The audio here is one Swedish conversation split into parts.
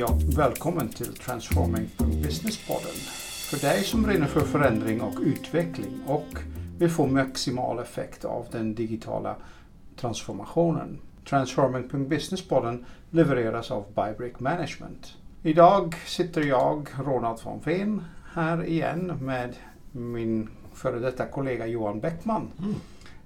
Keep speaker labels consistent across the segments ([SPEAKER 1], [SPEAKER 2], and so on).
[SPEAKER 1] Hej välkommen till Transforming Business-podden. För dig som brinner för förändring och utveckling och vill få maximal effekt av den digitala transformationen. Transforming Business-podden levereras av Bybrick Management. Idag sitter jag, Ronald von Veen, här igen med min före detta kollega Johan Bäckman.
[SPEAKER 2] Mm.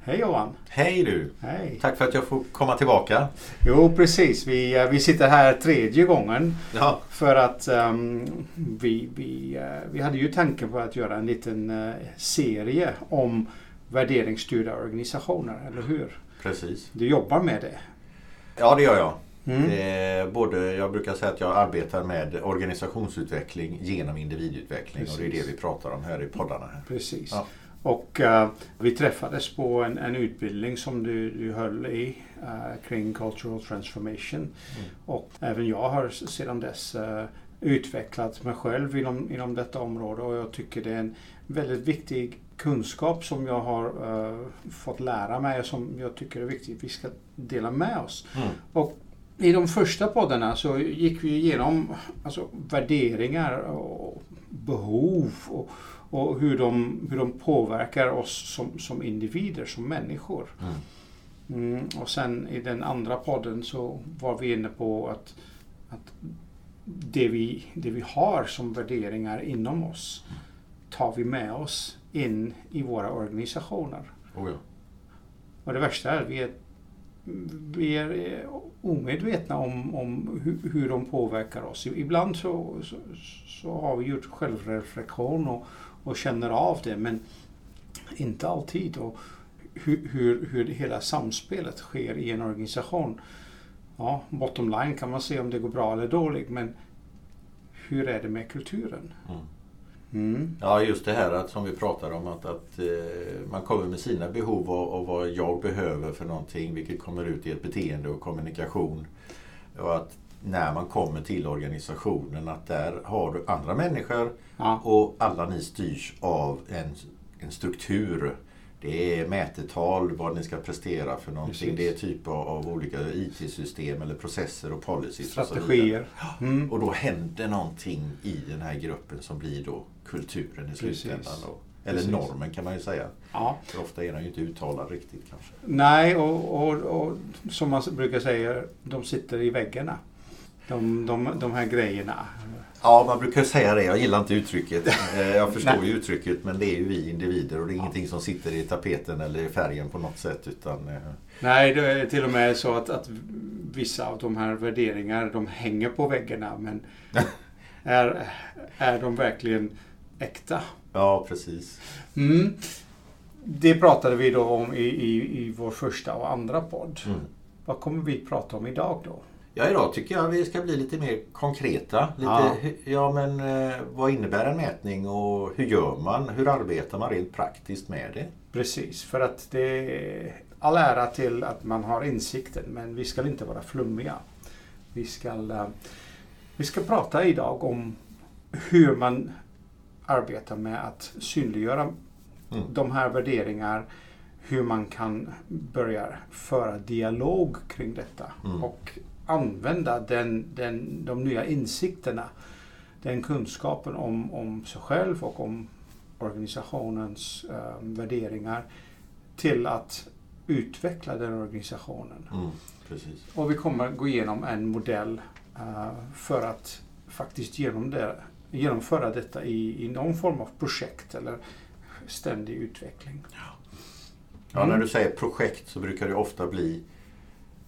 [SPEAKER 1] Hej Johan!
[SPEAKER 2] Hej du!
[SPEAKER 1] Hej!
[SPEAKER 2] Tack för att jag får komma tillbaka.
[SPEAKER 1] Jo precis, vi, eh, vi sitter här tredje gången
[SPEAKER 2] Ja,
[SPEAKER 1] för att ehm, vi, vi, eh, vi hade ju tanken på att göra en liten eh, serie om värderingsstyrda organisationer, eller hur?
[SPEAKER 2] precis.
[SPEAKER 1] Du jobbar med det.
[SPEAKER 2] Ja, det gör jag.
[SPEAKER 1] Mm.
[SPEAKER 2] Både, jag brukar säga att jag arbetar med organisationsutveckling genom individutveckling och det är
[SPEAKER 1] Precis.
[SPEAKER 2] det vi pratar om här i poddarna. Här.
[SPEAKER 1] Precis.
[SPEAKER 2] Ja.
[SPEAKER 1] Och eh, vi träffades på en, en utbildning som du, du höll i eh, kring cultural transformation.
[SPEAKER 2] Mm.
[SPEAKER 1] Och även jag har sedan dess eh, utvecklat mig själv inom, inom detta område och jag tycker det är en väldigt viktig kunskap som jag har fått lära mig och som jag tycker är viktigt att vi ska dela med oss.
[SPEAKER 2] Mm.
[SPEAKER 1] Och i de första poddarna så gick vi igenom alltså, värderingar och behov och, och hur, de, hur de påverkar oss som, som individer, som människor.
[SPEAKER 2] Mm.
[SPEAKER 1] Mm, och sen i den andra podden så var vi inne på att, att det, vi, det vi har som värderingar inom oss tar vi med oss in i våra organisationer.
[SPEAKER 2] Oh, ja.
[SPEAKER 1] Och det värsta är att vi är, vi är eh, omedvetna om, om hur, hur de påverkar oss. Ibland så, så, så har vi gjort självreflektion och, och känner av det men inte alltid. Och hur, hur, hur hela samspelet sker i en organisation. Ja, bottom line kan man se om det går bra eller dåligt men hur är det med kulturen?
[SPEAKER 2] Mm.
[SPEAKER 1] Mm.
[SPEAKER 2] ja, just det här att, som vi pratar om att, att eh, man kommer med sina behov och, och vad jag behöver för någonting vilket kommer ut i ett beteende och kommunikation. Och att när man kommer till organisationen att där har du andra människor
[SPEAKER 1] Ja,
[SPEAKER 2] Och alla ni styrs av en, en struktur. Det är mätetal, vad ni ska prestera för någonting.
[SPEAKER 1] Precis.
[SPEAKER 2] Det är typ av, av olika IT-system eller processer och policies. Och,
[SPEAKER 1] strategier. Mm.
[SPEAKER 2] och då händer någonting i den här gruppen som blir då kulturen i slutändan. Eller
[SPEAKER 1] Precis.
[SPEAKER 2] normen kan man ju säga.
[SPEAKER 1] Ja.
[SPEAKER 2] För ofta är den ju inte uttalad riktigt kanske.
[SPEAKER 1] Nej, och, och, och som man brukar säga, de sitter i väggarna. De, de, de här grejerna.
[SPEAKER 2] Ja, man brukar säga det. Jag gillar inte uttrycket. Eh, Jag förstår ju uttrycket men det är ju vi individer och det är ingenting som sitter i tapeten eller i färgen på något sätt. Utan, eh,
[SPEAKER 1] Nej, det är till och med så att, att vissa av de här värderingarna, de hänger på väggarna. Men är, är de verkligen äkta?
[SPEAKER 2] ja, precis.
[SPEAKER 1] Mm. Det pratade vi då om i, i, i vår första och andra podd.
[SPEAKER 2] Mm.
[SPEAKER 1] Vad kommer vi prata om idag då?
[SPEAKER 2] Ja, idag tycker jag vi ska bli lite mer konkreta. Lite,
[SPEAKER 1] Ja.
[SPEAKER 2] ja. men eh, vad innebär en mätning och hur gör man? Hur arbetar man rent praktiskt med det?
[SPEAKER 1] Precis, för att det är all ära till att man har insikten men vi ska inte vara flummiga. Vi ska, eh, vi ska prata idag om hur man arbetar med att synliggöra
[SPEAKER 2] Mm.
[SPEAKER 1] de här värderingar, hur man kan börja föra dialog kring detta
[SPEAKER 2] Mm.
[SPEAKER 1] och använda den, den, de nya insikterna, den kunskapen om, om sig själv och om organisationens eh, värderingar till att utveckla den organisationen.
[SPEAKER 2] Mm.
[SPEAKER 1] Och vi kommer gå igenom en modell eh, för att faktiskt genom det, genomföra detta i, i någon form av projekt eller ständig utveckling.
[SPEAKER 2] Ja,
[SPEAKER 1] Mm.
[SPEAKER 2] när du säger projekt så brukar det ofta bli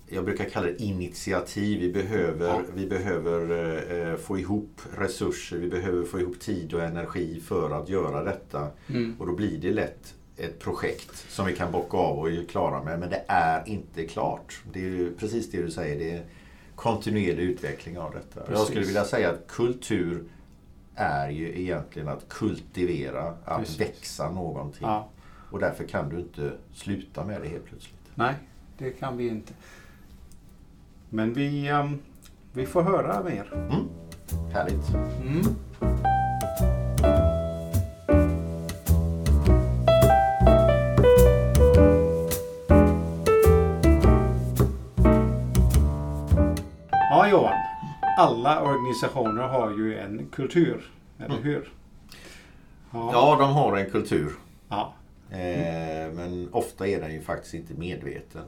[SPEAKER 2] jag brukar kalla det initiativ. Vi behöver,
[SPEAKER 1] Ja.
[SPEAKER 2] vi behöver eh, få ihop resurser, vi behöver få ihop tid och energi för att göra detta.
[SPEAKER 1] Mm.
[SPEAKER 2] Och då blir det lätt ett projekt som vi kan bocka av och är klara med. Men det är inte klart. Det är precis det du säger. Det är kontinuerlig utveckling av detta. Jag
[SPEAKER 1] Precis.
[SPEAKER 2] skulle vilja säga att kultur är ju egentligen att kultivera, att
[SPEAKER 1] Precis.
[SPEAKER 2] växa någonting.
[SPEAKER 1] Ja,
[SPEAKER 2] Och därför kan du inte sluta med det helt plötsligt.
[SPEAKER 1] nej, det kan vi inte. Men vi, ehm, vi får höra mer.
[SPEAKER 2] Mm. Härligt.
[SPEAKER 1] Mm. Ja, Johan. alla organisationer har ju en kultur, eller
[SPEAKER 2] Mm.
[SPEAKER 1] hur?
[SPEAKER 2] Ja, de har en kultur.
[SPEAKER 1] ja.
[SPEAKER 2] Eh, men ofta är den ju faktiskt inte medveten.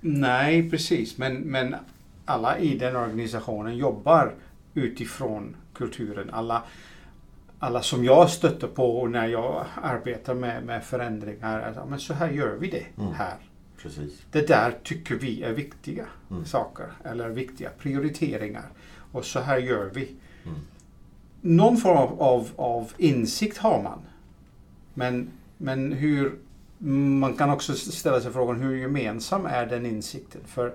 [SPEAKER 1] Nej, precis. Men, men alla i den organisationen jobbar utifrån kulturen. Alla, alla som jag stöter på när jag arbetar med, med förändringar. Alltså, men så här gör vi det
[SPEAKER 2] Mm.
[SPEAKER 1] här.
[SPEAKER 2] Precis.
[SPEAKER 1] Det där tycker vi är viktiga
[SPEAKER 2] Mm.
[SPEAKER 1] saker. Eller viktiga prioriteringar. Och så här gör vi.
[SPEAKER 2] Mm.
[SPEAKER 1] Någon form av, av, av insikt har man. Men, men hur... Man kan också ställa sig frågan hur gemensam är den insikten? För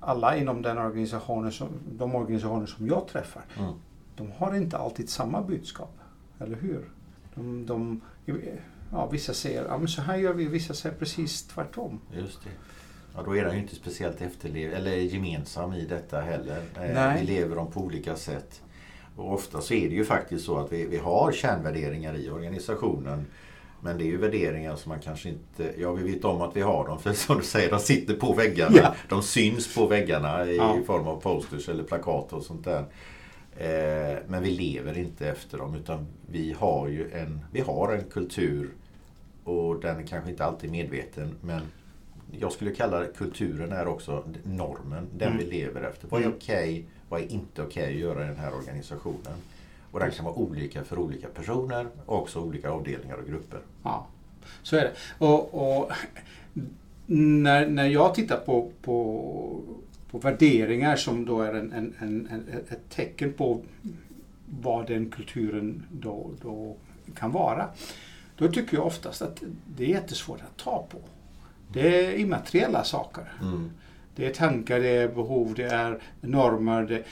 [SPEAKER 1] alla inom den organisationen som, de organisationer som jag träffar,
[SPEAKER 2] Mm.
[SPEAKER 1] de har inte alltid samma budskap. Eller hur? De, de, ja, vissa säger ja, men så här gör vi, vissa säger precis tvärtom.
[SPEAKER 2] Just det. Ja, då är den ju inte speciellt efterlev eller gemensam i detta heller. Eh,
[SPEAKER 1] Nej.
[SPEAKER 2] Vi lever dem på olika sätt. Och ofta så är det ju faktiskt så att vi, vi har kärnvärderingar i organisationen. Men det är ju värderingar som man kanske inte... Ja, vi vet om att vi har dem för som du säger, de sitter på väggarna.
[SPEAKER 1] Ja.
[SPEAKER 2] De syns på väggarna i
[SPEAKER 1] Ja.
[SPEAKER 2] form av posters eller plakat och sånt där. Eh, men vi lever inte efter dem utan vi har ju en, vi har en kultur och den är kanske inte alltid medveten men jag skulle kalla det, kulturen är också normen, den
[SPEAKER 1] Mm.
[SPEAKER 2] vi lever efter. Vad är
[SPEAKER 1] Mm.
[SPEAKER 2] okej, vad är inte okej att göra i den här organisationen? Och den kan vara olika för olika personer och också olika avdelningar och grupper.
[SPEAKER 1] Ja, så är det. Och, och när, när jag tittar på, på, på värderingar som då är en, en, en, ett tecken på vad den kulturen då, då kan vara. Då tycker jag oftast att det är jättesvårt att ta på. Det är immateriella saker.
[SPEAKER 2] Mm.
[SPEAKER 1] Det är tankar, det är behov, det är normer. Det,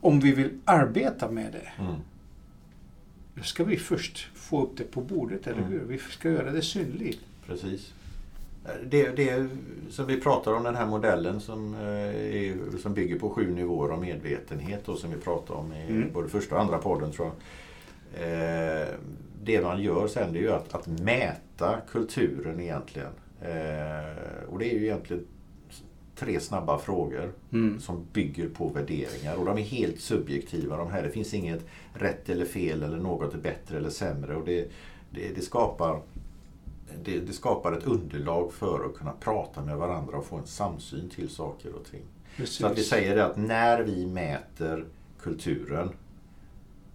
[SPEAKER 1] om vi vill arbeta med det,
[SPEAKER 2] Mm.
[SPEAKER 1] då ska vi först få upp det på bordet, eller
[SPEAKER 2] Mm.
[SPEAKER 1] hur? Vi ska göra det synligt.
[SPEAKER 2] Precis. Det, det som vi pratar om, den här modellen som, eh, är, som bygger på sju nivåer av medvetenhet och som vi pratar om i
[SPEAKER 1] Mm.
[SPEAKER 2] både första och andra podden tror jag. Eh, det man gör sen det är ju att, att mäta kulturen egentligen. Eh, och det är ju egentligen tre snabba frågor
[SPEAKER 1] Mm.
[SPEAKER 2] som bygger på värderingar och de är helt subjektiva de här. Det finns inget rätt eller fel eller något är bättre eller sämre och det, det, det skapar det, det skapar ett underlag för att kunna prata med varandra och få en samsyn till saker och ting.
[SPEAKER 1] Precis.
[SPEAKER 2] Så att vi säger det att när vi mäter kulturen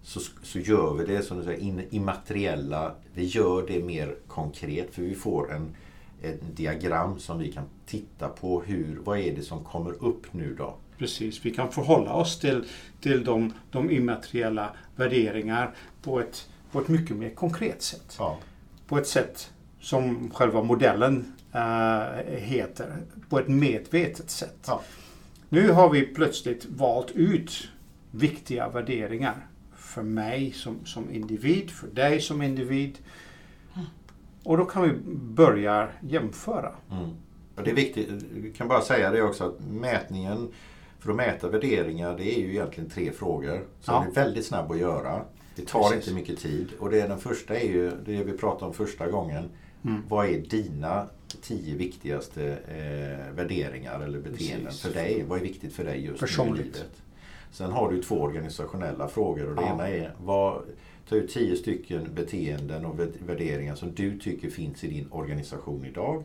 [SPEAKER 2] så, så gör vi det som du säger, immateriella. Vi gör det mer konkret för vi får en, en diagram som vi kan titta på. hur Vad är det som kommer upp nu då?
[SPEAKER 1] Precis, vi kan förhålla oss till, till de, de immateriella värderingar på ett, på ett mycket mer konkret sätt.
[SPEAKER 2] Ja.
[SPEAKER 1] På ett sätt som själva modellen eh, heter, på ett medvetet sätt.
[SPEAKER 2] Ja.
[SPEAKER 1] Nu har vi plötsligt valt ut viktiga värderingar för mig som, som individ, för dig som individ. Och då kan vi börja jämföra.
[SPEAKER 2] Mm. Och det är viktigt, vi kan bara säga det också att mätningen för att mäta värderingar det är ju egentligen tre frågor. Så
[SPEAKER 1] Ja.
[SPEAKER 2] det är väldigt snabb att göra. Det tar
[SPEAKER 1] Precis.
[SPEAKER 2] inte mycket tid. Och det är den första är ju det vi pratade om första gången.
[SPEAKER 1] Mm.
[SPEAKER 2] Vad är dina tio viktigaste eh, värderingar eller beteenden
[SPEAKER 1] Precis.
[SPEAKER 2] för dig? Vad är viktigt för dig just nu i livet? Sen har du två organisationella frågor och det
[SPEAKER 1] Ja.
[SPEAKER 2] ena är vad, ta ut tio stycken beteenden och vä- värderingar som du tycker finns i din organisation idag.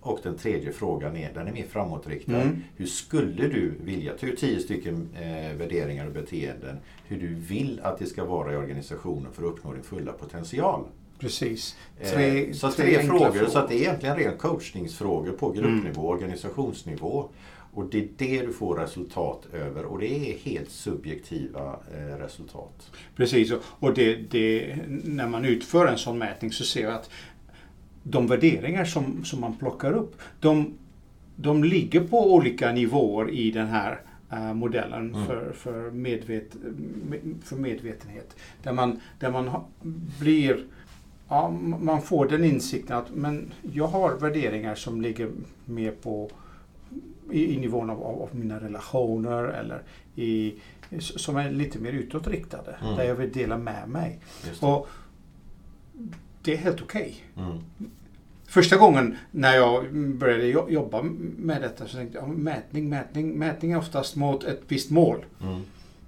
[SPEAKER 2] Och den tredje frågan är, den är mer framåtriktad.
[SPEAKER 1] Mm.
[SPEAKER 2] Hur skulle du vilja, ta ut tio stycken eh, värderingar och beteenden, hur du vill att det ska vara i organisationen för att uppnå din fulla potential.
[SPEAKER 1] Precis.
[SPEAKER 2] Eh,
[SPEAKER 1] Tre,
[SPEAKER 2] så
[SPEAKER 1] tre
[SPEAKER 2] tre,
[SPEAKER 1] enkla
[SPEAKER 2] frågor, så att det är egentligen ren coachningsfrågor på gruppnivå,
[SPEAKER 1] Mm.
[SPEAKER 2] organisationsnivå. Och det är det du får resultat över och det är helt subjektiva eh, resultat.
[SPEAKER 1] Precis, och- det, det, när man utför en sån mätning så ser jag att de värderingar som, som man plockar upp, de, de ligger på olika nivåer i den här eh, modellen
[SPEAKER 2] Mm.
[SPEAKER 1] för, för, medvet, med- för medvetenhet. Där man, där man ha, blir Ja, man får den insikten att men jag har värderingar som ligger mer på i, i nivån av, av, mina relationer eller i, som är lite mer utåtriktade.
[SPEAKER 2] Mm.
[SPEAKER 1] Där jag vill dela med mig.
[SPEAKER 2] Det.
[SPEAKER 1] Och det är helt okej.
[SPEAKER 2] Mm.
[SPEAKER 1] Första gången när jag började jo- jobba med detta så tänkte jag ja, mätning, mätning, mätning är oftast mot ett visst mål.
[SPEAKER 2] Mm.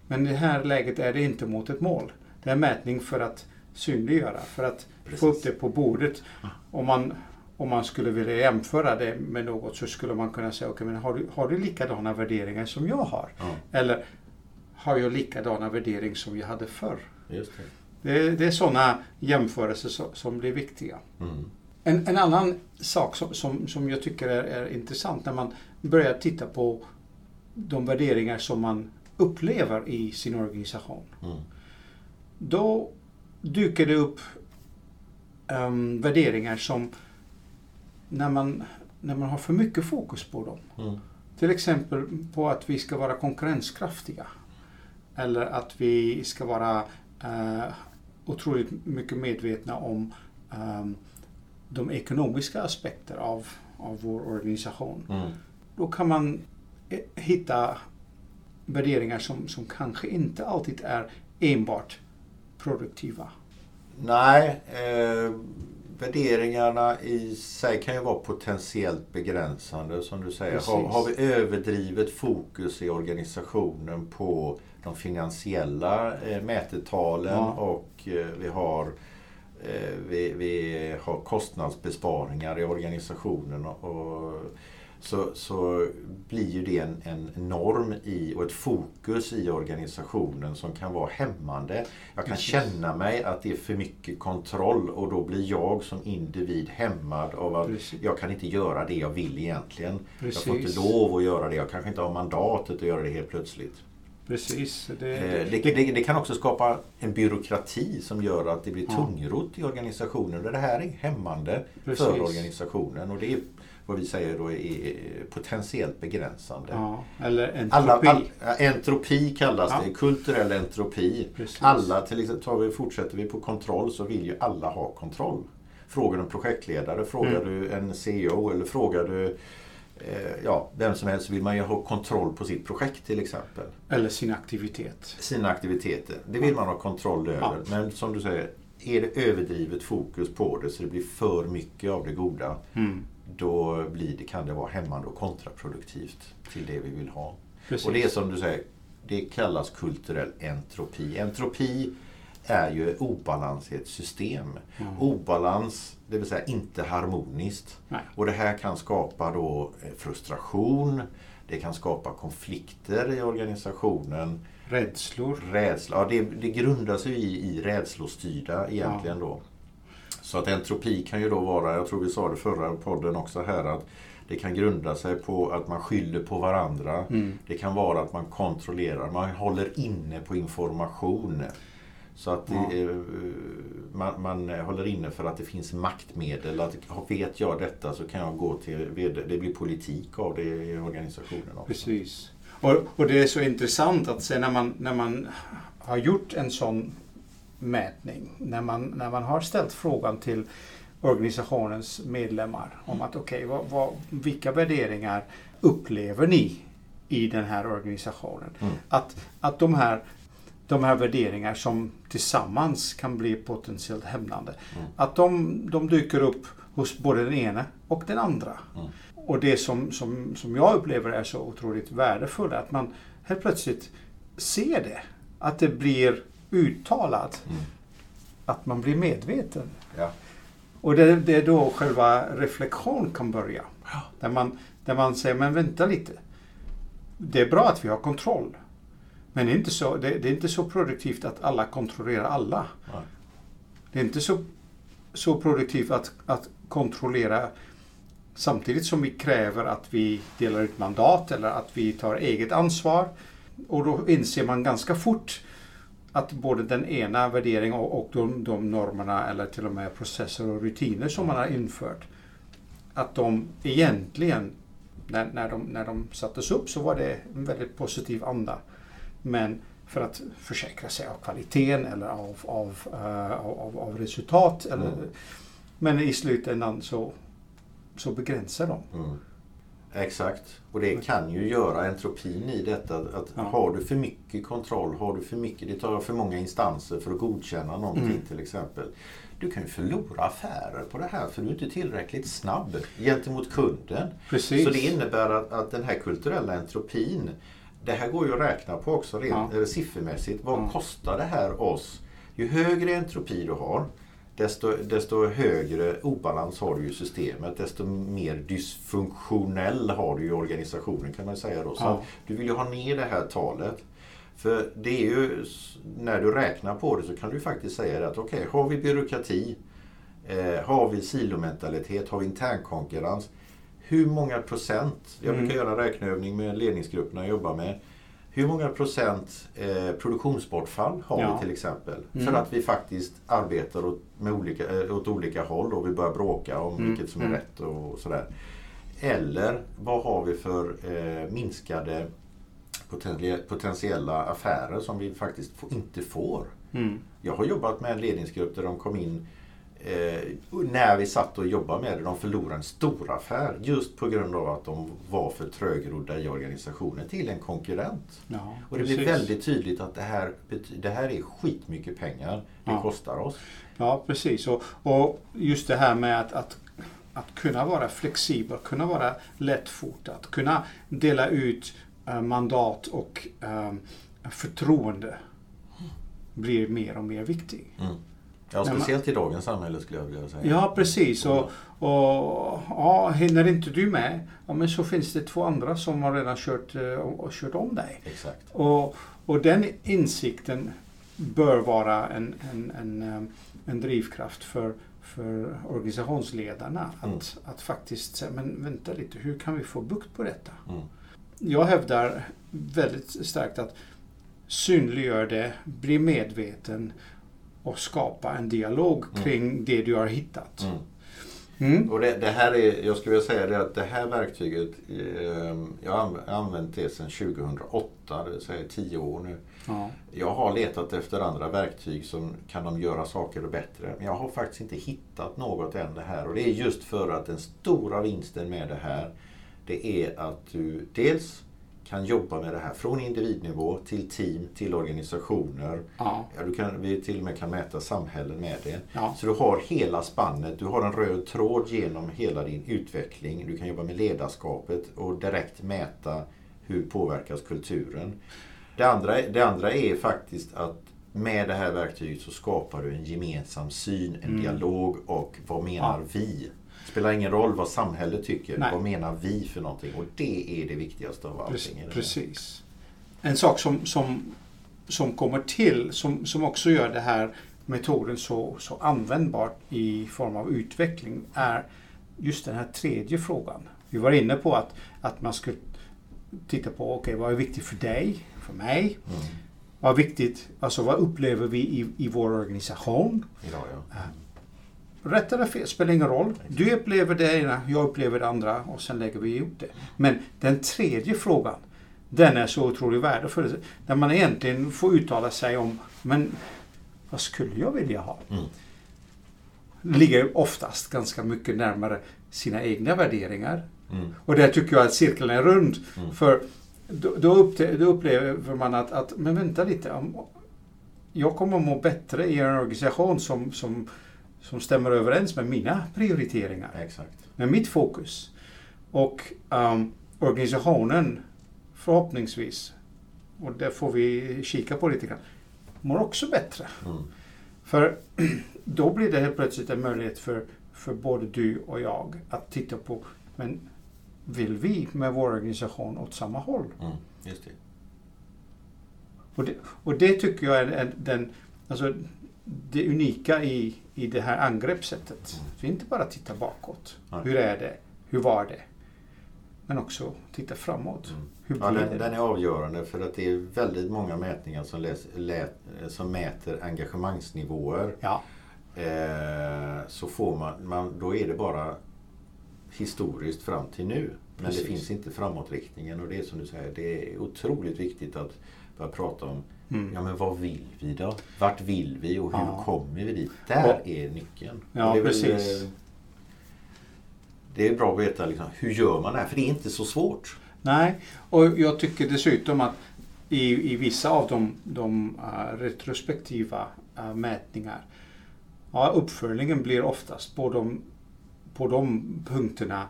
[SPEAKER 1] Men i det här läget är det inte mot ett mål. Det är mätning för att synliggöra, för att
[SPEAKER 2] Precis.
[SPEAKER 1] få upp det på bordet. Om man, om man skulle vilja jämföra det med något så skulle man kunna säga, okej men har du, har du likadana värderingar som jag har?
[SPEAKER 2] Ja,
[SPEAKER 1] Eller har jag likadana värderingar som jag hade förr?
[SPEAKER 2] just det.
[SPEAKER 1] Det är, det är sådana jämförelser som, som blir viktiga.
[SPEAKER 2] Mm.
[SPEAKER 1] En, en annan sak som, som, som jag tycker är, är intressant när man börjar titta på de värderingar som man upplever i sin organisation.
[SPEAKER 2] Mm.
[SPEAKER 1] Då dyker det upp ehm, värderingar som när man, när man har för mycket fokus på dem.
[SPEAKER 2] Mm.
[SPEAKER 1] Till exempel på att vi ska vara konkurrenskraftiga. Eller att vi ska vara eh, otroligt mycket medvetna om ehm, de ekonomiska aspekter av, av vår organisation.
[SPEAKER 2] Mm.
[SPEAKER 1] Då kan man eh, hitta värderingar som, som kanske inte alltid är enbart produktiva.
[SPEAKER 2] Nej, eh, värderingarna i sig kan ju vara potentiellt begränsande som du säger. Har, har vi överdrivet fokus i organisationen på de finansiella eh, mätetalen
[SPEAKER 1] Ja.
[SPEAKER 2] och eh, vi har eh, vi, vi har kostnadsbesparingar i organisationen och, och så, så blir ju det en, en norm i och ett fokus i organisationen som kan vara hämmande. Jag kan
[SPEAKER 1] Precis.
[SPEAKER 2] känna mig att det är för mycket kontroll och då blir jag som individ hämmad av att
[SPEAKER 1] Precis.
[SPEAKER 2] jag kan inte göra det jag vill egentligen. Jag får inte
[SPEAKER 1] Precis.
[SPEAKER 2] lov att göra det. Jag kanske inte har mandatet att göra det helt plötsligt.
[SPEAKER 1] Precis. Det,
[SPEAKER 2] Eh, Det, det, det kan också skapa en byråkrati som gör att det blir
[SPEAKER 1] Ja.
[SPEAKER 2] tungrott i organisationen. Och det här är hämmande
[SPEAKER 1] Precis.
[SPEAKER 2] för organisationen. Och det är vad vi säger då är potentiellt begränsande.
[SPEAKER 1] ja, eller entropi.
[SPEAKER 2] Alla, all, entropi kallas
[SPEAKER 1] Ja.
[SPEAKER 2] det, kulturell entropi.
[SPEAKER 1] Precis.
[SPEAKER 2] Alla, till exempel, tar vi, fortsätter vi på kontroll så vill ju alla ha kontroll. Frågar du en projektledare, frågar
[SPEAKER 1] Mm.
[SPEAKER 2] du en CEO eller frågar du eh, ja, vem som helst vill man ju ha kontroll på sitt projekt till exempel.
[SPEAKER 1] Eller sin aktivitet.
[SPEAKER 2] Sina aktiviteter. Det vill man ha kontroll över.
[SPEAKER 1] Ja.
[SPEAKER 2] Men som du säger, är det överdrivet fokus på det så det blir för mycket av det goda
[SPEAKER 1] Mm.
[SPEAKER 2] Då blir det, kan det vara hämmande och kontraproduktivt till det vi vill ha.
[SPEAKER 1] Precis.
[SPEAKER 2] Och det är som du säger, det kallas kulturell entropi. Entropi är ju obalans i ett system.
[SPEAKER 1] Mm.
[SPEAKER 2] Obalans, det vill säga inte harmoniskt.
[SPEAKER 1] Nej.
[SPEAKER 2] Och det här kan skapa då eh, frustration, det kan skapa konflikter i organisationen,
[SPEAKER 1] Rädslor.
[SPEAKER 2] rädsla. Ja, det, det grundar sig i, i rädslostyrda egentligen då. Så att entropi kan ju då vara, jag tror vi sa det förra podden också här, att det kan grunda sig på att man skyller på varandra.
[SPEAKER 1] Mm.
[SPEAKER 2] Det kan vara att man kontrollerar, man håller inne på information. Så att det,
[SPEAKER 1] Ja.
[SPEAKER 2] eh, man, man håller inne för att det finns maktmedel. Att vet jag detta så kan jag gå till vd. Det blir politik av det i organisationen också.
[SPEAKER 1] Precis. Och, och det är så intressant att se när man, när man har gjort en sån mätning, när man, när man har ställt frågan till organisationens medlemmar om att okej, vad, vad, vilka värderingar upplever ni i den här organisationen?
[SPEAKER 2] Mm.
[SPEAKER 1] Att, att de, här, de här värderingar som tillsammans kan bli potentiellt hämmande,
[SPEAKER 2] Mm.
[SPEAKER 1] att de, de dyker upp hos både den ena och den andra.
[SPEAKER 2] Mm.
[SPEAKER 1] Och det som, som, som jag upplever är så otroligt värdefullt är att man helt plötsligt ser det. Att det blir uttalat.
[SPEAKER 2] Mm.
[SPEAKER 1] Att man blir medveten.
[SPEAKER 2] Ja.
[SPEAKER 1] Och det, det är då själva reflektion kan börja. Där man, där man säger, men vänta lite. Det är bra att vi har kontroll. Men det är inte så, det, det är inte så produktivt att alla kontrollerar alla.
[SPEAKER 2] Ja.
[SPEAKER 1] Det är inte så, så produktivt att, att kontrollera samtidigt som vi kräver att vi delar ut mandat eller att vi tar eget ansvar. Och då inser man ganska fort att både den ena värderingen och, och de, de normerna eller till och med processer och rutiner som man har infört att de egentligen, när, när, de, när de sattes upp så var det en väldigt positiv anda. Men för att försäkra sig av kvaliteten eller av, av, eh, av, av resultat. Eller,
[SPEAKER 2] Mm.
[SPEAKER 1] Men i slutändan så, så begränsar de.
[SPEAKER 2] Mm. Exakt. Och det kan ju göra entropin i detta. Att
[SPEAKER 1] Ja.
[SPEAKER 2] Har du för mycket kontroll, har du för mycket, det tar för många instanser för att godkänna någonting
[SPEAKER 1] Mm.
[SPEAKER 2] till exempel. Du kan ju förlora affärer på det här för du är inte tillräckligt snabb gentemot kunden.
[SPEAKER 1] Precis.
[SPEAKER 2] Så det innebär att, att den här kulturella entropin det här går ju att räkna på också rent
[SPEAKER 1] Ja.
[SPEAKER 2] siffermässigt. Vad
[SPEAKER 1] Ja.
[SPEAKER 2] kostar det här oss? Ju högre entropi du har, desto, desto högre obalans har du i systemet. Desto mer dysfunktionell har du i organisationen kan man säga då. Så
[SPEAKER 1] Ja.
[SPEAKER 2] du vill ju ha ner det här talet. För det är ju, när du räknar på det så kan du faktiskt säga att okej, har vi byråkrati, eh, har vi silomentalitet, har vi internkonkurrens. Hur många procent, jag brukar
[SPEAKER 1] Mm.
[SPEAKER 2] göra en räkneövning med ledningsgrupperna jag jobbar med. Hur många procent eh, produktionsbortfall har
[SPEAKER 1] Ja.
[SPEAKER 2] vi till exempel?
[SPEAKER 1] Mm.
[SPEAKER 2] För att vi faktiskt arbetar åt, med olika, eh, åt olika håll och vi börjar bråka om
[SPEAKER 1] Mm.
[SPEAKER 2] vilket som är
[SPEAKER 1] Mm.
[SPEAKER 2] rätt och sådär. Eller vad har vi för eh, minskade poten- potentiella affärer som vi faktiskt inte får?
[SPEAKER 1] Mm.
[SPEAKER 2] Jag har jobbat med en ledningsgrupp där de kom in eh, när vi satt och jobbade med det. De förlorade en stor affär just på grund av att de var för trögrodda i organisationen till en konkurrent.
[SPEAKER 1] Ja,
[SPEAKER 2] Och det blir
[SPEAKER 1] precis.
[SPEAKER 2] väldigt tydligt att det här, det här är skitmycket pengar det
[SPEAKER 1] Ja.
[SPEAKER 2] kostar oss.
[SPEAKER 1] Ja, precis. Och, och just det här med att, att, att kunna vara flexibel, kunna vara lättfotad, kunna dela ut eh, mandat och eh, förtroende blir mer och mer viktig.
[SPEAKER 2] Mm. Ja, speciellt i dagens samhälle skulle jag vilja säga.
[SPEAKER 1] Ja, precis. Och, och ja, hinner inte du med, ja, men så finns det två andra som har redan kört, eh, och, och kört om dig.
[SPEAKER 2] Exakt.
[SPEAKER 1] Och, och den insikten bör vara en, en, en, eh, en drivkraft för, för organisationsledarna. Att,
[SPEAKER 2] Mm.
[SPEAKER 1] att faktiskt säga, men vänta lite, hur kan vi få bukt på detta?
[SPEAKER 2] Mm.
[SPEAKER 1] Jag hävdar väldigt starkt att synliggör det, bli medveten och skapa en dialog
[SPEAKER 2] Mm.
[SPEAKER 1] kring det du har hittat.
[SPEAKER 2] Mm.
[SPEAKER 1] Mm.
[SPEAKER 2] Och det, det här är, jag skulle vilja säga det att det här verktyget, eh, jag har anv- använt det sedan 2008, det vill säga 10 år nu.
[SPEAKER 1] Ja.
[SPEAKER 2] Jag har letat efter andra verktyg som kan de göra saker bättre. Men jag har faktiskt inte hittat något än det här. Och det är just för att den stora vinsten med det här, det är att du dels kan jobba med det här från individnivå till team, till organisationer. Ja. Du kan, vi till och med kan mäta samhällen med det.
[SPEAKER 1] Ja.
[SPEAKER 2] Så du har hela spannet, du har en röd tråd genom hela din utveckling. Du kan jobba med ledarskapet och direkt mäta hur påverkas kulturen. Det andra, det andra är faktiskt att med det här verktyget så skapar du en gemensam syn, en
[SPEAKER 1] Mm.
[SPEAKER 2] dialog och vad menar
[SPEAKER 1] Ja.
[SPEAKER 2] vi? Det spelar ingen roll vad samhället tycker,
[SPEAKER 1] Nej.
[SPEAKER 2] vad menar vi för någonting? Och det är det viktigaste av allting.
[SPEAKER 1] Precis. En sak som, som, som kommer till, som, som också gör det här metoden så, så användbart i form av utveckling, är just den här tredje frågan. Vi var inne på att, att man skulle titta på, okej, vad är viktigt för dig, för mig?
[SPEAKER 2] Mm.
[SPEAKER 1] Vad är viktigt, alltså vad upplever vi i, i vår organisation?
[SPEAKER 2] Idag, ja.
[SPEAKER 1] Rätt eller fel spelar ingen roll. Du upplever det ena, jag upplever det andra och sen lägger vi ihop det. Men den tredje frågan, den är så otroligt värdefull. Där man egentligen får uttala sig om, men vad skulle jag vilja ha?
[SPEAKER 2] Mm.
[SPEAKER 1] Ligger oftast ganska mycket närmare sina egna värderingar.
[SPEAKER 2] Mm.
[SPEAKER 1] Och där tycker jag att cirkeln är rund.
[SPEAKER 2] Mm.
[SPEAKER 1] För då, då, upplever man att, att, men vänta lite. Jag kommer att må bättre i en organisation som, som, som stämmer överens med mina prioriteringar,
[SPEAKER 2] Exakt.
[SPEAKER 1] med mitt fokus. Och um, organisationen förhoppningsvis, och det får vi kika på lite grann, mår också bättre.
[SPEAKER 2] Mm.
[SPEAKER 1] För då blir det helt plötsligt en möjlighet för, för både du och jag att titta på, men vill vi med vår organisation åt samma håll?
[SPEAKER 2] Mm. Just det.
[SPEAKER 1] Och det, och det tycker jag är en, den, alltså det unika i, i det här angreppssättet. Så inte bara titta bakåt.
[SPEAKER 2] Nej.
[SPEAKER 1] Hur är det? Hur var det? Men också titta framåt.
[SPEAKER 2] Mm.
[SPEAKER 1] Hur
[SPEAKER 2] Ja, den, den är avgörande för att det är väldigt många mätningar som, läs, lät, som mäter engagemangsnivåer.
[SPEAKER 1] Ja,
[SPEAKER 2] Eh, så får man, man, då är det bara historiskt fram till nu. Men
[SPEAKER 1] Precis.
[SPEAKER 2] det finns inte framåtriktningen och det är som du säger, det är otroligt viktigt att börja prata om
[SPEAKER 1] mm.
[SPEAKER 2] Ja men vad vill vi då? Vart vill vi och hur
[SPEAKER 1] Ja.
[SPEAKER 2] kommer vi dit? Där
[SPEAKER 1] Och-
[SPEAKER 2] är nyckeln.
[SPEAKER 1] Ja,
[SPEAKER 2] det är väl,
[SPEAKER 1] precis.
[SPEAKER 2] eh, Det är bra att veta liksom, hur gör man det här? För det är inte så svårt.
[SPEAKER 1] Nej, och jag tycker dessutom att i, i vissa av de, de uh, retrospektiva uh, mätningar, ja, uppföljningen blir oftast på de, på de punkterna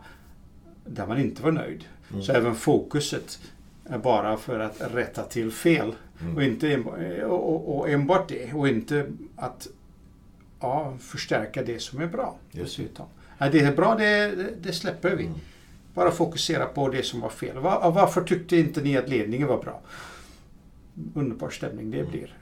[SPEAKER 1] där man inte var nöjd.
[SPEAKER 2] Mm.
[SPEAKER 1] Så även fokuset är bara för att rätta till fel.
[SPEAKER 2] Mm.
[SPEAKER 1] Och, inte enbart, och, och, och enbart det. Och inte att ja, förstärka det som är bra.
[SPEAKER 2] Det.
[SPEAKER 1] Dessutom. Ja, det är bra, det, det- det släpper vi.
[SPEAKER 2] Mm.
[SPEAKER 1] Bara fokusera på det som var fel. Va- varför tyckte inte ni att ledningen var bra? Underbar stämning
[SPEAKER 2] Mm.
[SPEAKER 1] det blir.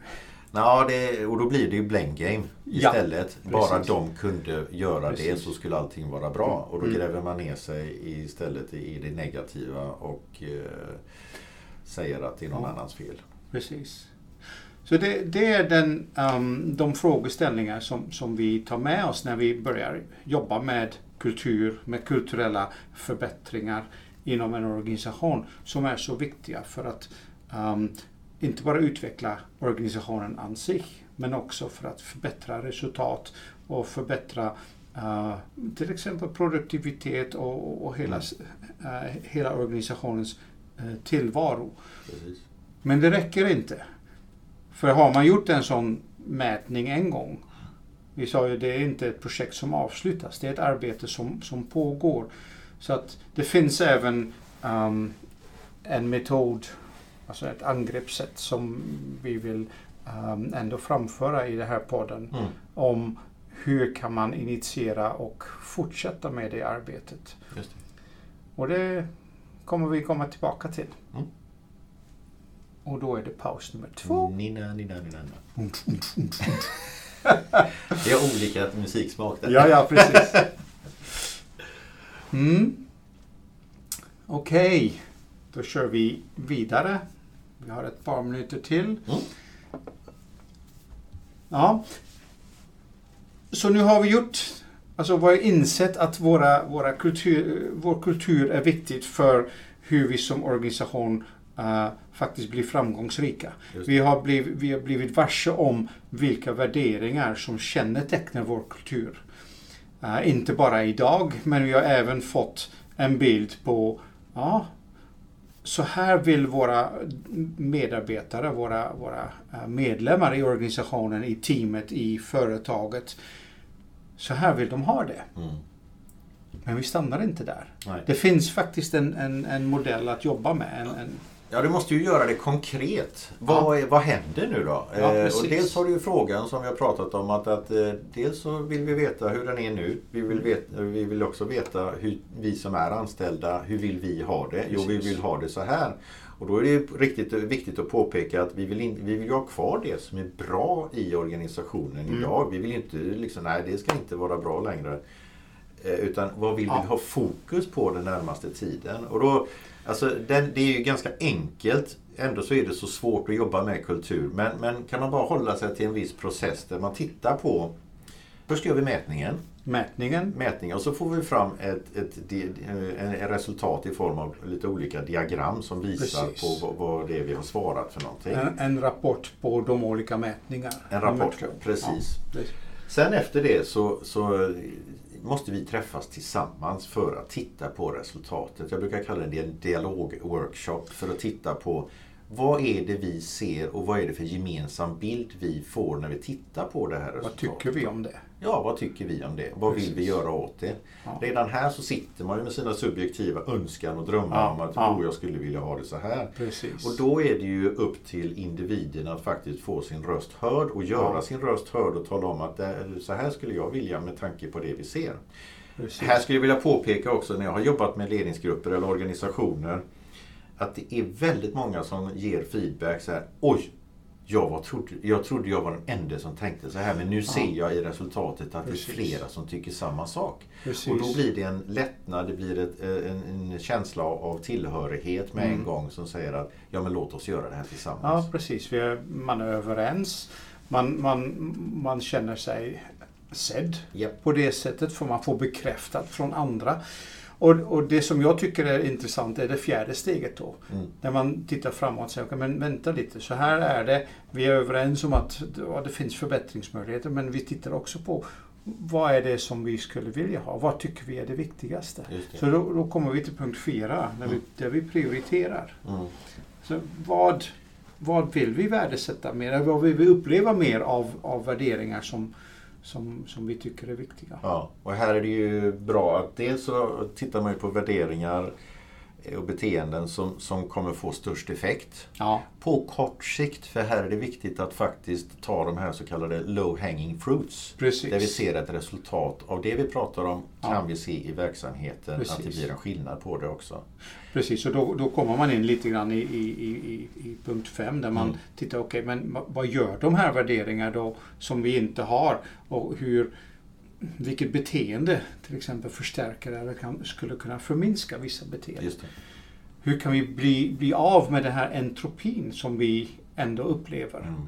[SPEAKER 2] Ja, det, och då blir det ju blame game
[SPEAKER 1] Ja,
[SPEAKER 2] istället. Bara
[SPEAKER 1] precis.
[SPEAKER 2] de kunde göra det
[SPEAKER 1] Precis.
[SPEAKER 2] så skulle allting vara bra. Och då
[SPEAKER 1] Mm.
[SPEAKER 2] gräver man ner sig istället i det negativa och eh, säger att det är någon
[SPEAKER 1] Ja.
[SPEAKER 2] annans fel.
[SPEAKER 1] Precis. Så det, det är den, um, de frågeställningar som, som vi tar med oss när vi börjar jobba med kultur, med kulturella förbättringar inom en organisation som är så viktiga för att um, inte bara utveckla organisationen an sig men också för att förbättra resultat och förbättra uh, till exempel produktivitet och, och, hela, uh, hela organisationens uh, tillvaro.
[SPEAKER 2] Precis.
[SPEAKER 1] Men det räcker inte. För har man gjort en sån mätning en gång, vi sa ju det är inte ett projekt som avslutas, det är ett arbete som, som pågår. Så att det finns även um, en metod, alltså ett angreppssätt som vi vill um, ändå framföra i den här podden
[SPEAKER 2] Mm.
[SPEAKER 1] om hur kan man initiera och fortsätta med det arbetet.
[SPEAKER 2] Det.
[SPEAKER 1] Och det kommer vi komma tillbaka till. Och då är det paus nummer två.
[SPEAKER 2] Nina, nina, nina, nina. Vi har olika musiksmak där.
[SPEAKER 1] Ja, ja, precis. Mm. Okej, då kör vi vidare. Vi har ett par minuter till.
[SPEAKER 2] Mm.
[SPEAKER 1] Ja. Så nu har vi gjort, alltså vi har insett att våra, våra kultur, vår kultur är viktigt för hur vi som organisation eh, faktiskt blir framgångsrika. Vi har, blivit, vi har blivit varse om vilka värderingar som kännetecknar vår kultur. Eh, inte bara idag, men vi har även fått en bild på ja, så här vill våra medarbetare, våra, våra eh, medlemmar i organisationen, i teamet, i företaget. Så här vill de ha det.
[SPEAKER 2] Mm.
[SPEAKER 1] Men vi stannar inte där.
[SPEAKER 2] Nej.
[SPEAKER 1] Det finns faktiskt en, en, en modell att jobba med. En, en,
[SPEAKER 2] Ja, du måste ju göra det konkret. Vad, är, vad händer nu då?
[SPEAKER 1] Ja,
[SPEAKER 2] eh, och dels har du ju frågan som vi har pratat om att, att eh, dels så vill vi veta hur den är nu. Vi vill, veta, vi vill också veta hur vi som är anställda, hur vill vi ha det? Jo, vi vill ha det så här. Och då är det riktigt viktigt att påpeka att vi vill, in, vi vill ha kvar det som är bra i organisationen
[SPEAKER 1] Mm.
[SPEAKER 2] idag. Vi vill inte liksom, nej det ska inte vara bra längre. Eh, Utan vad vill
[SPEAKER 1] Ja.
[SPEAKER 2] vi ha fokus på den närmaste tiden? Och då, alltså, den, det är ju ganska enkelt. Ändå så är det så svårt att jobba med kultur. Men, men kan man bara hålla sig till en viss process där man tittar på Först gör vi mätningen.
[SPEAKER 1] mätningen.
[SPEAKER 2] mätningen och så får vi fram ett, ett, di- en, en resultat i form av lite olika diagram som visar
[SPEAKER 1] Precis.
[SPEAKER 2] på vad, det är vi har svarat för någonting.
[SPEAKER 1] En, en rapport på de olika mätningar.
[SPEAKER 2] En rapport, precis.
[SPEAKER 1] Ja,
[SPEAKER 2] Sen efter det så, så måste vi träffas tillsammans för att titta på resultatet. Jag brukar kalla det en dialogworkshop för att titta på vad är det vi ser och vad är det för gemensam bild vi får när vi tittar på det här
[SPEAKER 1] vad
[SPEAKER 2] resultatet.
[SPEAKER 1] tycker vi om det?
[SPEAKER 2] Ja, vad tycker vi om det? Vad vill vi
[SPEAKER 1] Precis.
[SPEAKER 2] göra åt det?
[SPEAKER 1] Ja.
[SPEAKER 2] Redan här så sitter man ju med sina subjektiva önskan och drömmar
[SPEAKER 1] Ja,
[SPEAKER 2] om att
[SPEAKER 1] ja.
[SPEAKER 2] oh, jag skulle vilja ha det så här.
[SPEAKER 1] Precis.
[SPEAKER 2] Och då är det ju upp till individen att faktiskt få sin röst hörd och göra
[SPEAKER 1] Ja.
[SPEAKER 2] sin röst hörd och tala om att det, så här skulle jag vilja med tanke på det vi ser.
[SPEAKER 1] Precis.
[SPEAKER 2] Här skulle jag vilja påpeka också när jag har jobbat med ledningsgrupper eller organisationer att det är väldigt många som ger feedback så här Oj! Jag, var, trodde, jag trodde jag var den enda som tänkte så här men nu ser jag i resultatet att
[SPEAKER 1] Precis.
[SPEAKER 2] det är flera som tycker samma sak.
[SPEAKER 1] Precis.
[SPEAKER 2] Och då blir det en lättnad, det blir ett, en, en känsla av tillhörighet med en
[SPEAKER 1] Mm.
[SPEAKER 2] gång som säger att ja men låt oss göra det här
[SPEAKER 1] Ja,
[SPEAKER 2] tillsammans.
[SPEAKER 1] precis. Vi är, man är överens. Man, man, man känner sig sedd
[SPEAKER 2] Japp.
[SPEAKER 1] på det sättet för man får bekräftat från andra. Och, och det som jag tycker är intressant är det fjärde steget då.
[SPEAKER 2] Mm.
[SPEAKER 1] När man tittar framåt och säger, "Okej, men vänta lite, så här är det. Vi är överens om att ja, det finns förbättringsmöjligheter men vi tittar också på vad är det som vi skulle vilja ha? Vad tycker vi är det viktigaste?
[SPEAKER 2] Det.
[SPEAKER 1] Så då, då kommer vi till punkt fyra, när vi,
[SPEAKER 2] Mm.
[SPEAKER 1] där vi prioriterar.
[SPEAKER 2] Mm.
[SPEAKER 1] Så vad, vad vill vi värdesätta mer? Vad vill vi uppleva mer av, av värderingar som, som, som vi tycker är viktiga?
[SPEAKER 2] Ja, och här är det ju bra att dels så tittar man ju på värderingar och beteenden som, som kommer få störst effekt.
[SPEAKER 1] Ja,
[SPEAKER 2] På kort sikt, för här är det viktigt att faktiskt ta de här så kallade low hanging fruits.
[SPEAKER 1] precis.
[SPEAKER 2] Där vi ser ett resultat av det vi pratar om kan
[SPEAKER 1] Ja.
[SPEAKER 2] vi se i verksamheten att det
[SPEAKER 1] Precis.
[SPEAKER 2] blir en skillnad på det också.
[SPEAKER 1] Precis, och då, då kommer man in lite grann i, i, i, i- punkt 5 där man
[SPEAKER 2] Mm.
[SPEAKER 1] tittar, okej, men ma- vad gör de här värderingarna då som vi inte har? Och hur, vilket beteende till exempel förstärker eller kan, skulle kunna förminska vissa beteenden? Hur kan vi bli, bli av med den här entropin som vi ändå upplever?
[SPEAKER 2] Mm.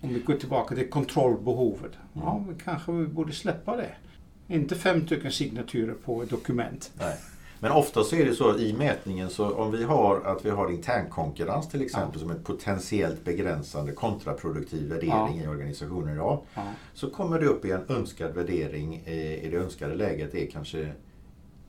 [SPEAKER 1] Om vi går tillbaka till kontrollbehovet. Ja, vi kanske vi borde släppa det. Inte fem stycken signaturer på ett dokument.
[SPEAKER 2] Nej. Men ofta så är det så i mätningen så om vi har att vi har internkonkurrens till exempel som ett potentiellt begränsande kontraproduktiv värdering i organisationen idag.
[SPEAKER 1] Ja,
[SPEAKER 2] Så kommer det upp i en önskad värdering i det önskade läget är kanske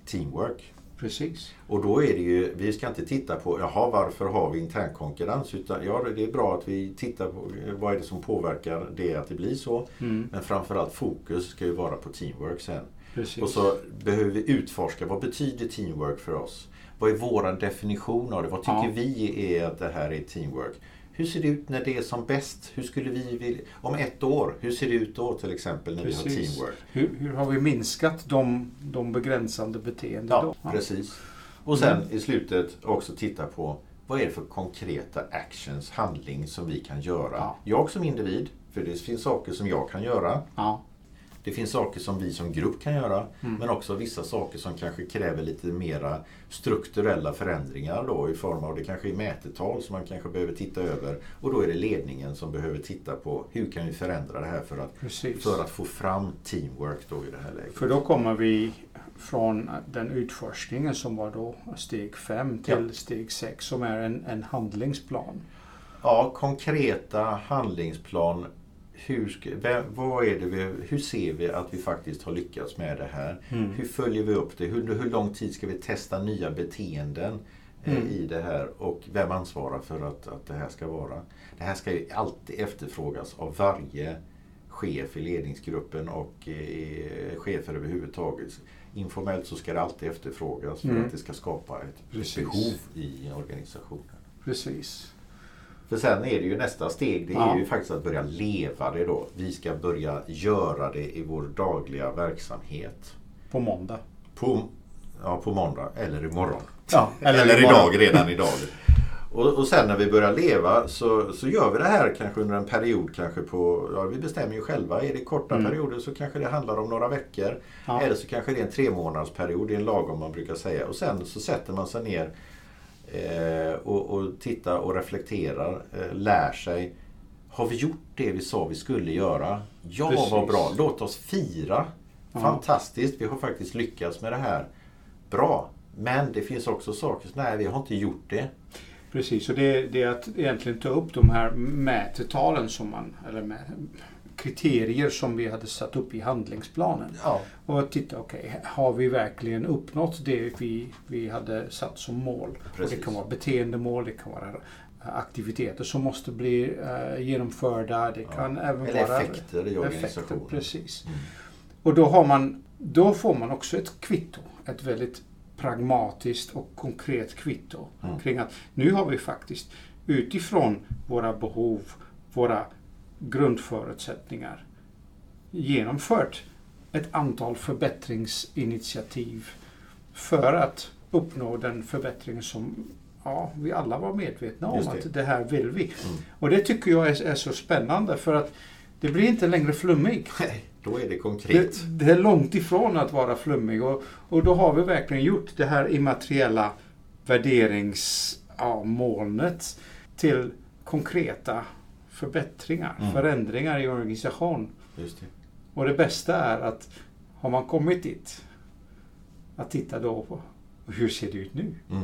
[SPEAKER 2] teamwork.
[SPEAKER 1] precis.
[SPEAKER 2] Och då är det ju, vi ska inte titta på, jaha varför har vi internkonkurrens? Utan ja, det är bra att vi tittar på vad är det som påverkar det att det blir så.
[SPEAKER 1] Mm,
[SPEAKER 2] Men framförallt fokus ska ju vara på teamwork sen.
[SPEAKER 1] precis.
[SPEAKER 2] Och så behöver vi utforska, vad betyder teamwork för oss? Vad är våran definition av det? Vad tycker
[SPEAKER 1] Ja.
[SPEAKER 2] vi är att det här är teamwork? Hur ser det ut när det är som bäst? Hur skulle vi vilja, om ett år, hur ser det ut då till exempel när vi
[SPEAKER 1] Precis.
[SPEAKER 2] har teamwork?
[SPEAKER 1] Hur, hur har vi minskat de, de begränsande beteenden
[SPEAKER 2] Ja,
[SPEAKER 1] då?
[SPEAKER 2] precis. Och sen
[SPEAKER 1] Mm.
[SPEAKER 2] i slutet också titta på vad är det för konkreta actions, handling som vi kan göra?
[SPEAKER 1] Ja.
[SPEAKER 2] Jag som individ, för det finns saker som jag kan göra.
[SPEAKER 1] Ja,
[SPEAKER 2] Det finns saker som vi som grupp kan göra.
[SPEAKER 1] Mm.
[SPEAKER 2] Men också vissa saker som kanske kräver lite mera strukturella förändringar då i form av det kanske är mätetal som man kanske behöver titta över. Och då är det ledningen som behöver titta på hur kan vi förändra det här för att,
[SPEAKER 1] precis.
[SPEAKER 2] för att få fram teamwork då i det här läget.
[SPEAKER 1] För då kommer vi från den utforskningen som var då steg 5 till steg 6 som är en, en handlingsplan.
[SPEAKER 2] Ja, konkreta handlingsplan. Hur, ska, vad är det vi, hur ser vi att vi faktiskt har lyckats med det här?
[SPEAKER 1] Mm.
[SPEAKER 2] Hur följer vi upp det? Hur, hur lång tid ska vi testa nya beteenden eh,
[SPEAKER 1] Mm.
[SPEAKER 2] i det här? Och vem ansvarar för att, att det här ska vara? Det här ska ju alltid efterfrågas av varje chef i ledningsgruppen och eh, chefer överhuvudtaget. Informellt så ska det alltid efterfrågas för
[SPEAKER 1] Mm.
[SPEAKER 2] att det ska skapa ett
[SPEAKER 1] Precis.
[SPEAKER 2] behov i organisationen.
[SPEAKER 1] Precis.
[SPEAKER 2] För sen är det ju nästa steg, det är
[SPEAKER 1] Ja.
[SPEAKER 2] ju faktiskt att börja leva det då. Vi ska börja göra det i vår dagliga verksamhet.
[SPEAKER 1] På måndag.
[SPEAKER 2] På, ja, på måndag eller imorgon.
[SPEAKER 1] Ja,
[SPEAKER 2] Eller,
[SPEAKER 1] imorgon.
[SPEAKER 2] idag, redan idag. Och, och sen när vi börjar leva så, så gör vi det här kanske under en period kanske på, ja vi bestämmer ju själva. Är det korta
[SPEAKER 1] Mm.
[SPEAKER 2] perioder så kanske det handlar om några veckor.
[SPEAKER 1] Ja.
[SPEAKER 2] Eller så kanske det är en tre månadsperiod, det är en lagom man brukar säga. Och sen så sätter man sig ner och, och tittar och reflekterar, eh, lär sig. Har vi gjort det vi sa vi skulle göra? Ja,
[SPEAKER 1] Precis.
[SPEAKER 2] vad bra. Låt oss fira.
[SPEAKER 1] Ja.
[SPEAKER 2] Fantastiskt, vi har faktiskt lyckats med det här. Bra. Men det finns också saker som, nej vi har inte gjort det.
[SPEAKER 1] Precis, och det, det är att egentligen ta upp de här mätetalen som man, eller med, kriterier som vi hade satt upp i handlingsplanen.
[SPEAKER 2] Ja,
[SPEAKER 1] Och titta, okej, har vi verkligen uppnått det vi, vi hade satt som mål? Och det kan vara beteendemål, det kan vara aktiviteter som måste bli eh, genomförda. Det kan även
[SPEAKER 2] Eller
[SPEAKER 1] vara
[SPEAKER 2] effekter i
[SPEAKER 1] effekter.
[SPEAKER 2] organisationen.
[SPEAKER 1] Precis.
[SPEAKER 2] Mm.
[SPEAKER 1] Och då, har man, då får man också ett kvitto. Ett väldigt pragmatiskt och konkret kvitto
[SPEAKER 2] Mm.
[SPEAKER 1] kring att nu har vi faktiskt utifrån våra behov, våra grundförutsättningar genomfört ett antal förbättringsinitiativ för att uppnå den förbättring som ja, vi alla var medvetna om
[SPEAKER 2] det.
[SPEAKER 1] att det här vill vi.
[SPEAKER 2] Mm.
[SPEAKER 1] Och det tycker jag är, är så spännande för att det blir inte längre flummig.
[SPEAKER 2] Nej, då är det konkret.
[SPEAKER 1] Det, det är långt ifrån att vara flummig och, och då har vi verkligen gjort det här immateriella värderingsmolnet till konkreta förbättringar,
[SPEAKER 2] Mm.
[SPEAKER 1] förändringar i organisation.
[SPEAKER 2] Just det.
[SPEAKER 1] Och det bästa är att har man kommit dit, att titta då på hur ser det ut nu?
[SPEAKER 2] Mm.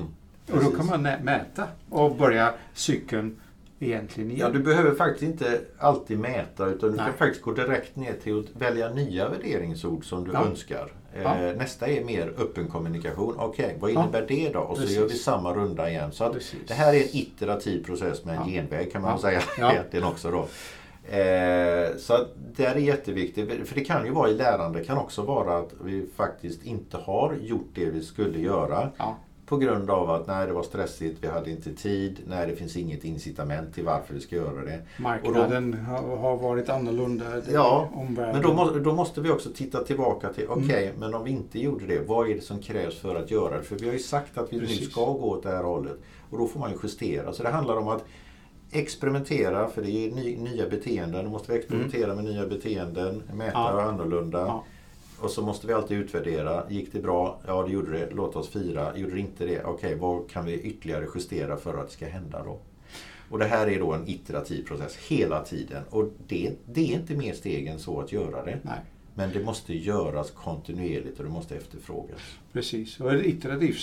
[SPEAKER 1] Och då kan man mäta och börja cykeln egentligen igen.
[SPEAKER 2] Ja, du behöver faktiskt inte alltid mäta utan du
[SPEAKER 1] Nej.
[SPEAKER 2] kan faktiskt gå direkt ner till att välja nya värderingsord som du
[SPEAKER 1] Ja.
[SPEAKER 2] önskar. Eh,
[SPEAKER 1] Ja.
[SPEAKER 2] Nästa är mer öppen kommunikation. Okej, vad
[SPEAKER 1] Ja.
[SPEAKER 2] innebär det då? Och så
[SPEAKER 1] Precis.
[SPEAKER 2] gör vi samma runda igen. Så det här är en iterativ process med en
[SPEAKER 1] Ja.
[SPEAKER 2] genväg kan man
[SPEAKER 1] Ja.
[SPEAKER 2] säga
[SPEAKER 1] Ja.
[SPEAKER 2] egentligen också då. Eh, så det är jätteviktigt. För det kan ju vara i lärande, det kan också vara att vi faktiskt inte har gjort det vi skulle göra
[SPEAKER 1] Ja,
[SPEAKER 2] på grund av att nej, det var stressigt, vi hade inte tid, nej, det finns inget incitament till varför vi ska göra det.
[SPEAKER 1] Marknaden då, har, varit annorlunda.
[SPEAKER 2] Ja, men då, må, då, måste vi också titta tillbaka till, okej, okay, mm. men om vi inte gjorde det, vad är det som krävs för att göra det? För vi har ju sagt att vi Precis. nu ska gå åt det här hållet. Och då får man ju justera. Så det handlar om att experimentera, för det är ny, nya beteenden. Då måste vi experimentera mm. med nya beteenden, mäta ja. annorlunda. Ja. Och så måste vi alltid utvärdera. Gick det bra? Ja, det gjorde det. Låt oss fira. Gjorde det inte det? Okej, okay, vad kan vi ytterligare justera för att det ska hända då? Och det här är då en iterativ process hela tiden. Och det, det är inte mer steg än så att göra det.
[SPEAKER 1] Nej.
[SPEAKER 2] Men det måste göras kontinuerligt och det måste efterfrågas.
[SPEAKER 1] Precis, och en iterativ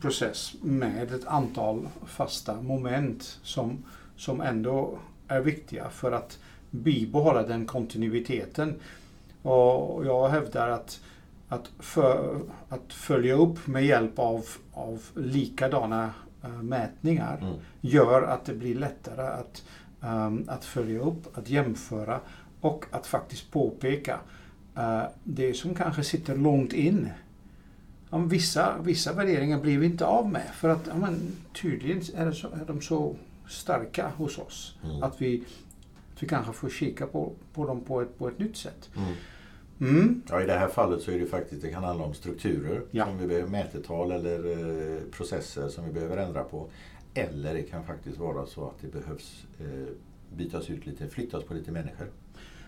[SPEAKER 1] process med ett antal fasta moment som, som ändå är viktiga för att bibehålla den kontinuiteten. Och jag hävdar att, att, för, att följa upp med hjälp av, av likadana uh, mätningar mm. gör att det blir lättare att, um, att följa upp, att jämföra och att faktiskt påpeka uh, det som kanske sitter långt in. Om vissa, vissa värderingar blir vi inte av med för att men, tydligen är, så, är de så starka hos oss mm. att, vi, att vi kanske får kika på, på dem på ett, på ett nytt sätt.
[SPEAKER 2] Mm. Mm. Ja, I det här fallet så är det faktiskt, det kan handla om strukturer ja. som vi behöver, mätetal eller eh, processer som vi behöver ändra på. Eller det kan faktiskt vara så att det behövs eh, bytas ut lite, flyttas på lite människor.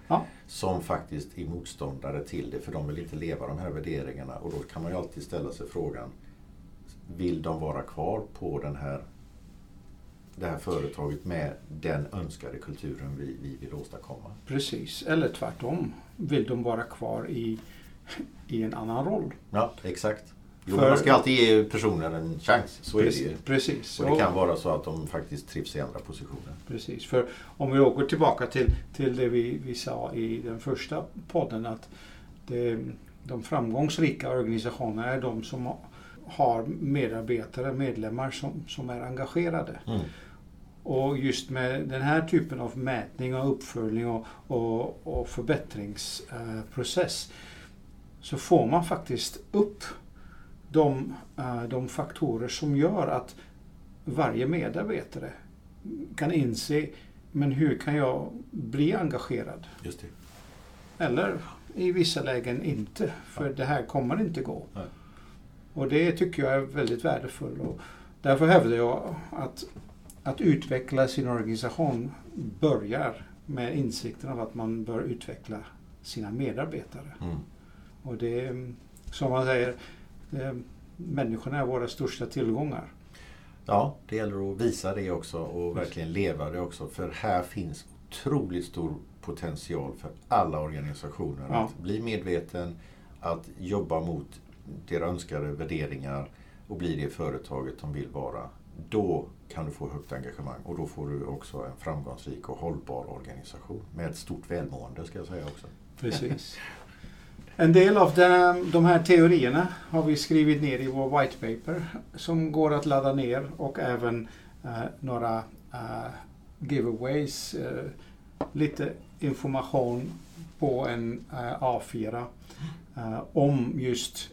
[SPEAKER 1] Ja.
[SPEAKER 2] Som faktiskt är motståndare till det för de vill inte leva de här värderingarna. Och då kan man ju alltid ställa sig frågan, vill de vara kvar på den här det här företaget med den önskade kulturen vi, vi vill åstadkomma.
[SPEAKER 1] Precis, eller tvärtom. Vill de vara kvar i, i en annan roll?
[SPEAKER 2] Ja, exakt. Jo, För, man ska alltid ge personer en chans. Så
[SPEAKER 1] precis,
[SPEAKER 2] är det ju.
[SPEAKER 1] Precis.
[SPEAKER 2] Och det kan vara så att de faktiskt trivs i andra positioner.
[SPEAKER 1] Precis. För om vi åker tillbaka till, till det vi, vi sa i den första podden att det, de framgångsrika organisationerna är de som har medarbetare, medlemmar som, som är engagerade.
[SPEAKER 2] Mm.
[SPEAKER 1] Och just med den här typen av mätning och uppföljning och, och, och förbättringsprocess så får man faktiskt upp de, eh, de faktorer som gör att varje medarbetare kan inse men hur kan jag bli engagerad?
[SPEAKER 2] Just det.
[SPEAKER 1] Eller i vissa lägen inte, för det här kommer inte gå.
[SPEAKER 2] Nej.
[SPEAKER 1] Och det tycker jag är väldigt värdefullt. Och därför hävdar jag att att utveckla sin organisation börjar med insikten av att man bör utveckla sina medarbetare.
[SPEAKER 2] Mm.
[SPEAKER 1] Och det är, som man säger, människorna är våra största tillgångar.
[SPEAKER 2] Ja, det gäller att visa det också och verkligen leva det också. För här finns otroligt stor potential för alla organisationer ja. att bli medveten, att jobba mot deras önskade värderingar och bli det företaget de vill vara. Då kan du få högt engagemang och då får du också en framgångsrik och hållbar organisation med ett stort välmående ska jag säga också.
[SPEAKER 1] Precis. En del av de, de här teorierna har vi skrivit ner i vår white paper som går att ladda ner och även uh, några uh, giveaways, uh, lite information på en A4 om just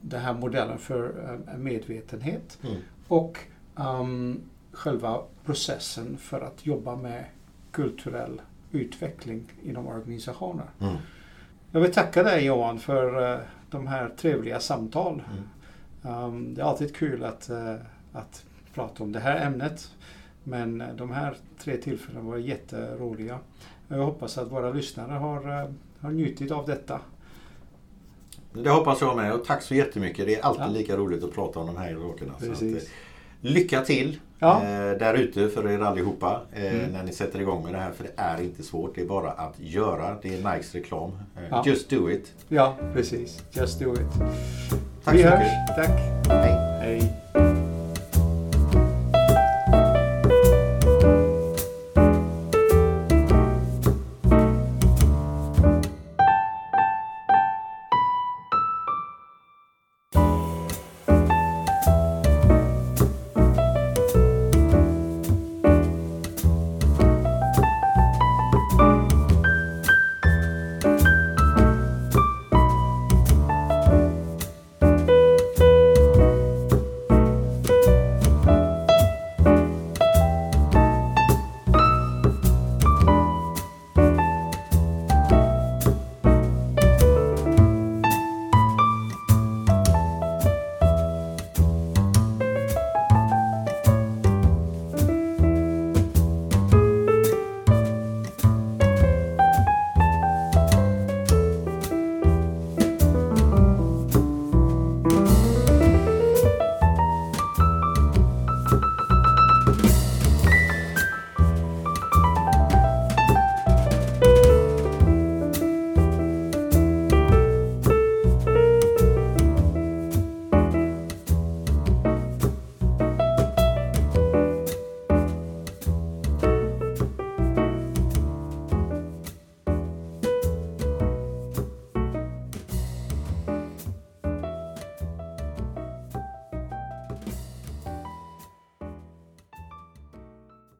[SPEAKER 1] den här modellen för medvetenhet.
[SPEAKER 2] Mm.
[SPEAKER 1] Och um, själva processen för att jobba med kulturell utveckling inom organisationer.
[SPEAKER 2] Mm.
[SPEAKER 1] Jag vill tacka dig Johan för uh, de här trevliga samtal.
[SPEAKER 2] Mm.
[SPEAKER 1] Um, det är alltid kul att, uh, att prata om det här ämnet. Men de här tre tillfällena var jätteroliga. Jag hoppas att våra lyssnare har, har njutit av detta.
[SPEAKER 2] Det hoppas jag med och tack så jättemycket. Det är alltid ja. lika roligt att prata om de här sakerna. Lycka till
[SPEAKER 1] ja.
[SPEAKER 2] eh, där ute för er allihopa eh,
[SPEAKER 1] mm.
[SPEAKER 2] när ni sätter igång med det här. För det är inte svårt. Det är bara att göra. Det är Nikes reklam. Eh,
[SPEAKER 1] ja.
[SPEAKER 2] Just do it.
[SPEAKER 1] Ja, precis. Just do it.
[SPEAKER 2] Tack
[SPEAKER 1] Vi
[SPEAKER 2] så
[SPEAKER 1] hörs.
[SPEAKER 2] mycket.
[SPEAKER 1] Tack.
[SPEAKER 2] Hej.
[SPEAKER 1] Hej.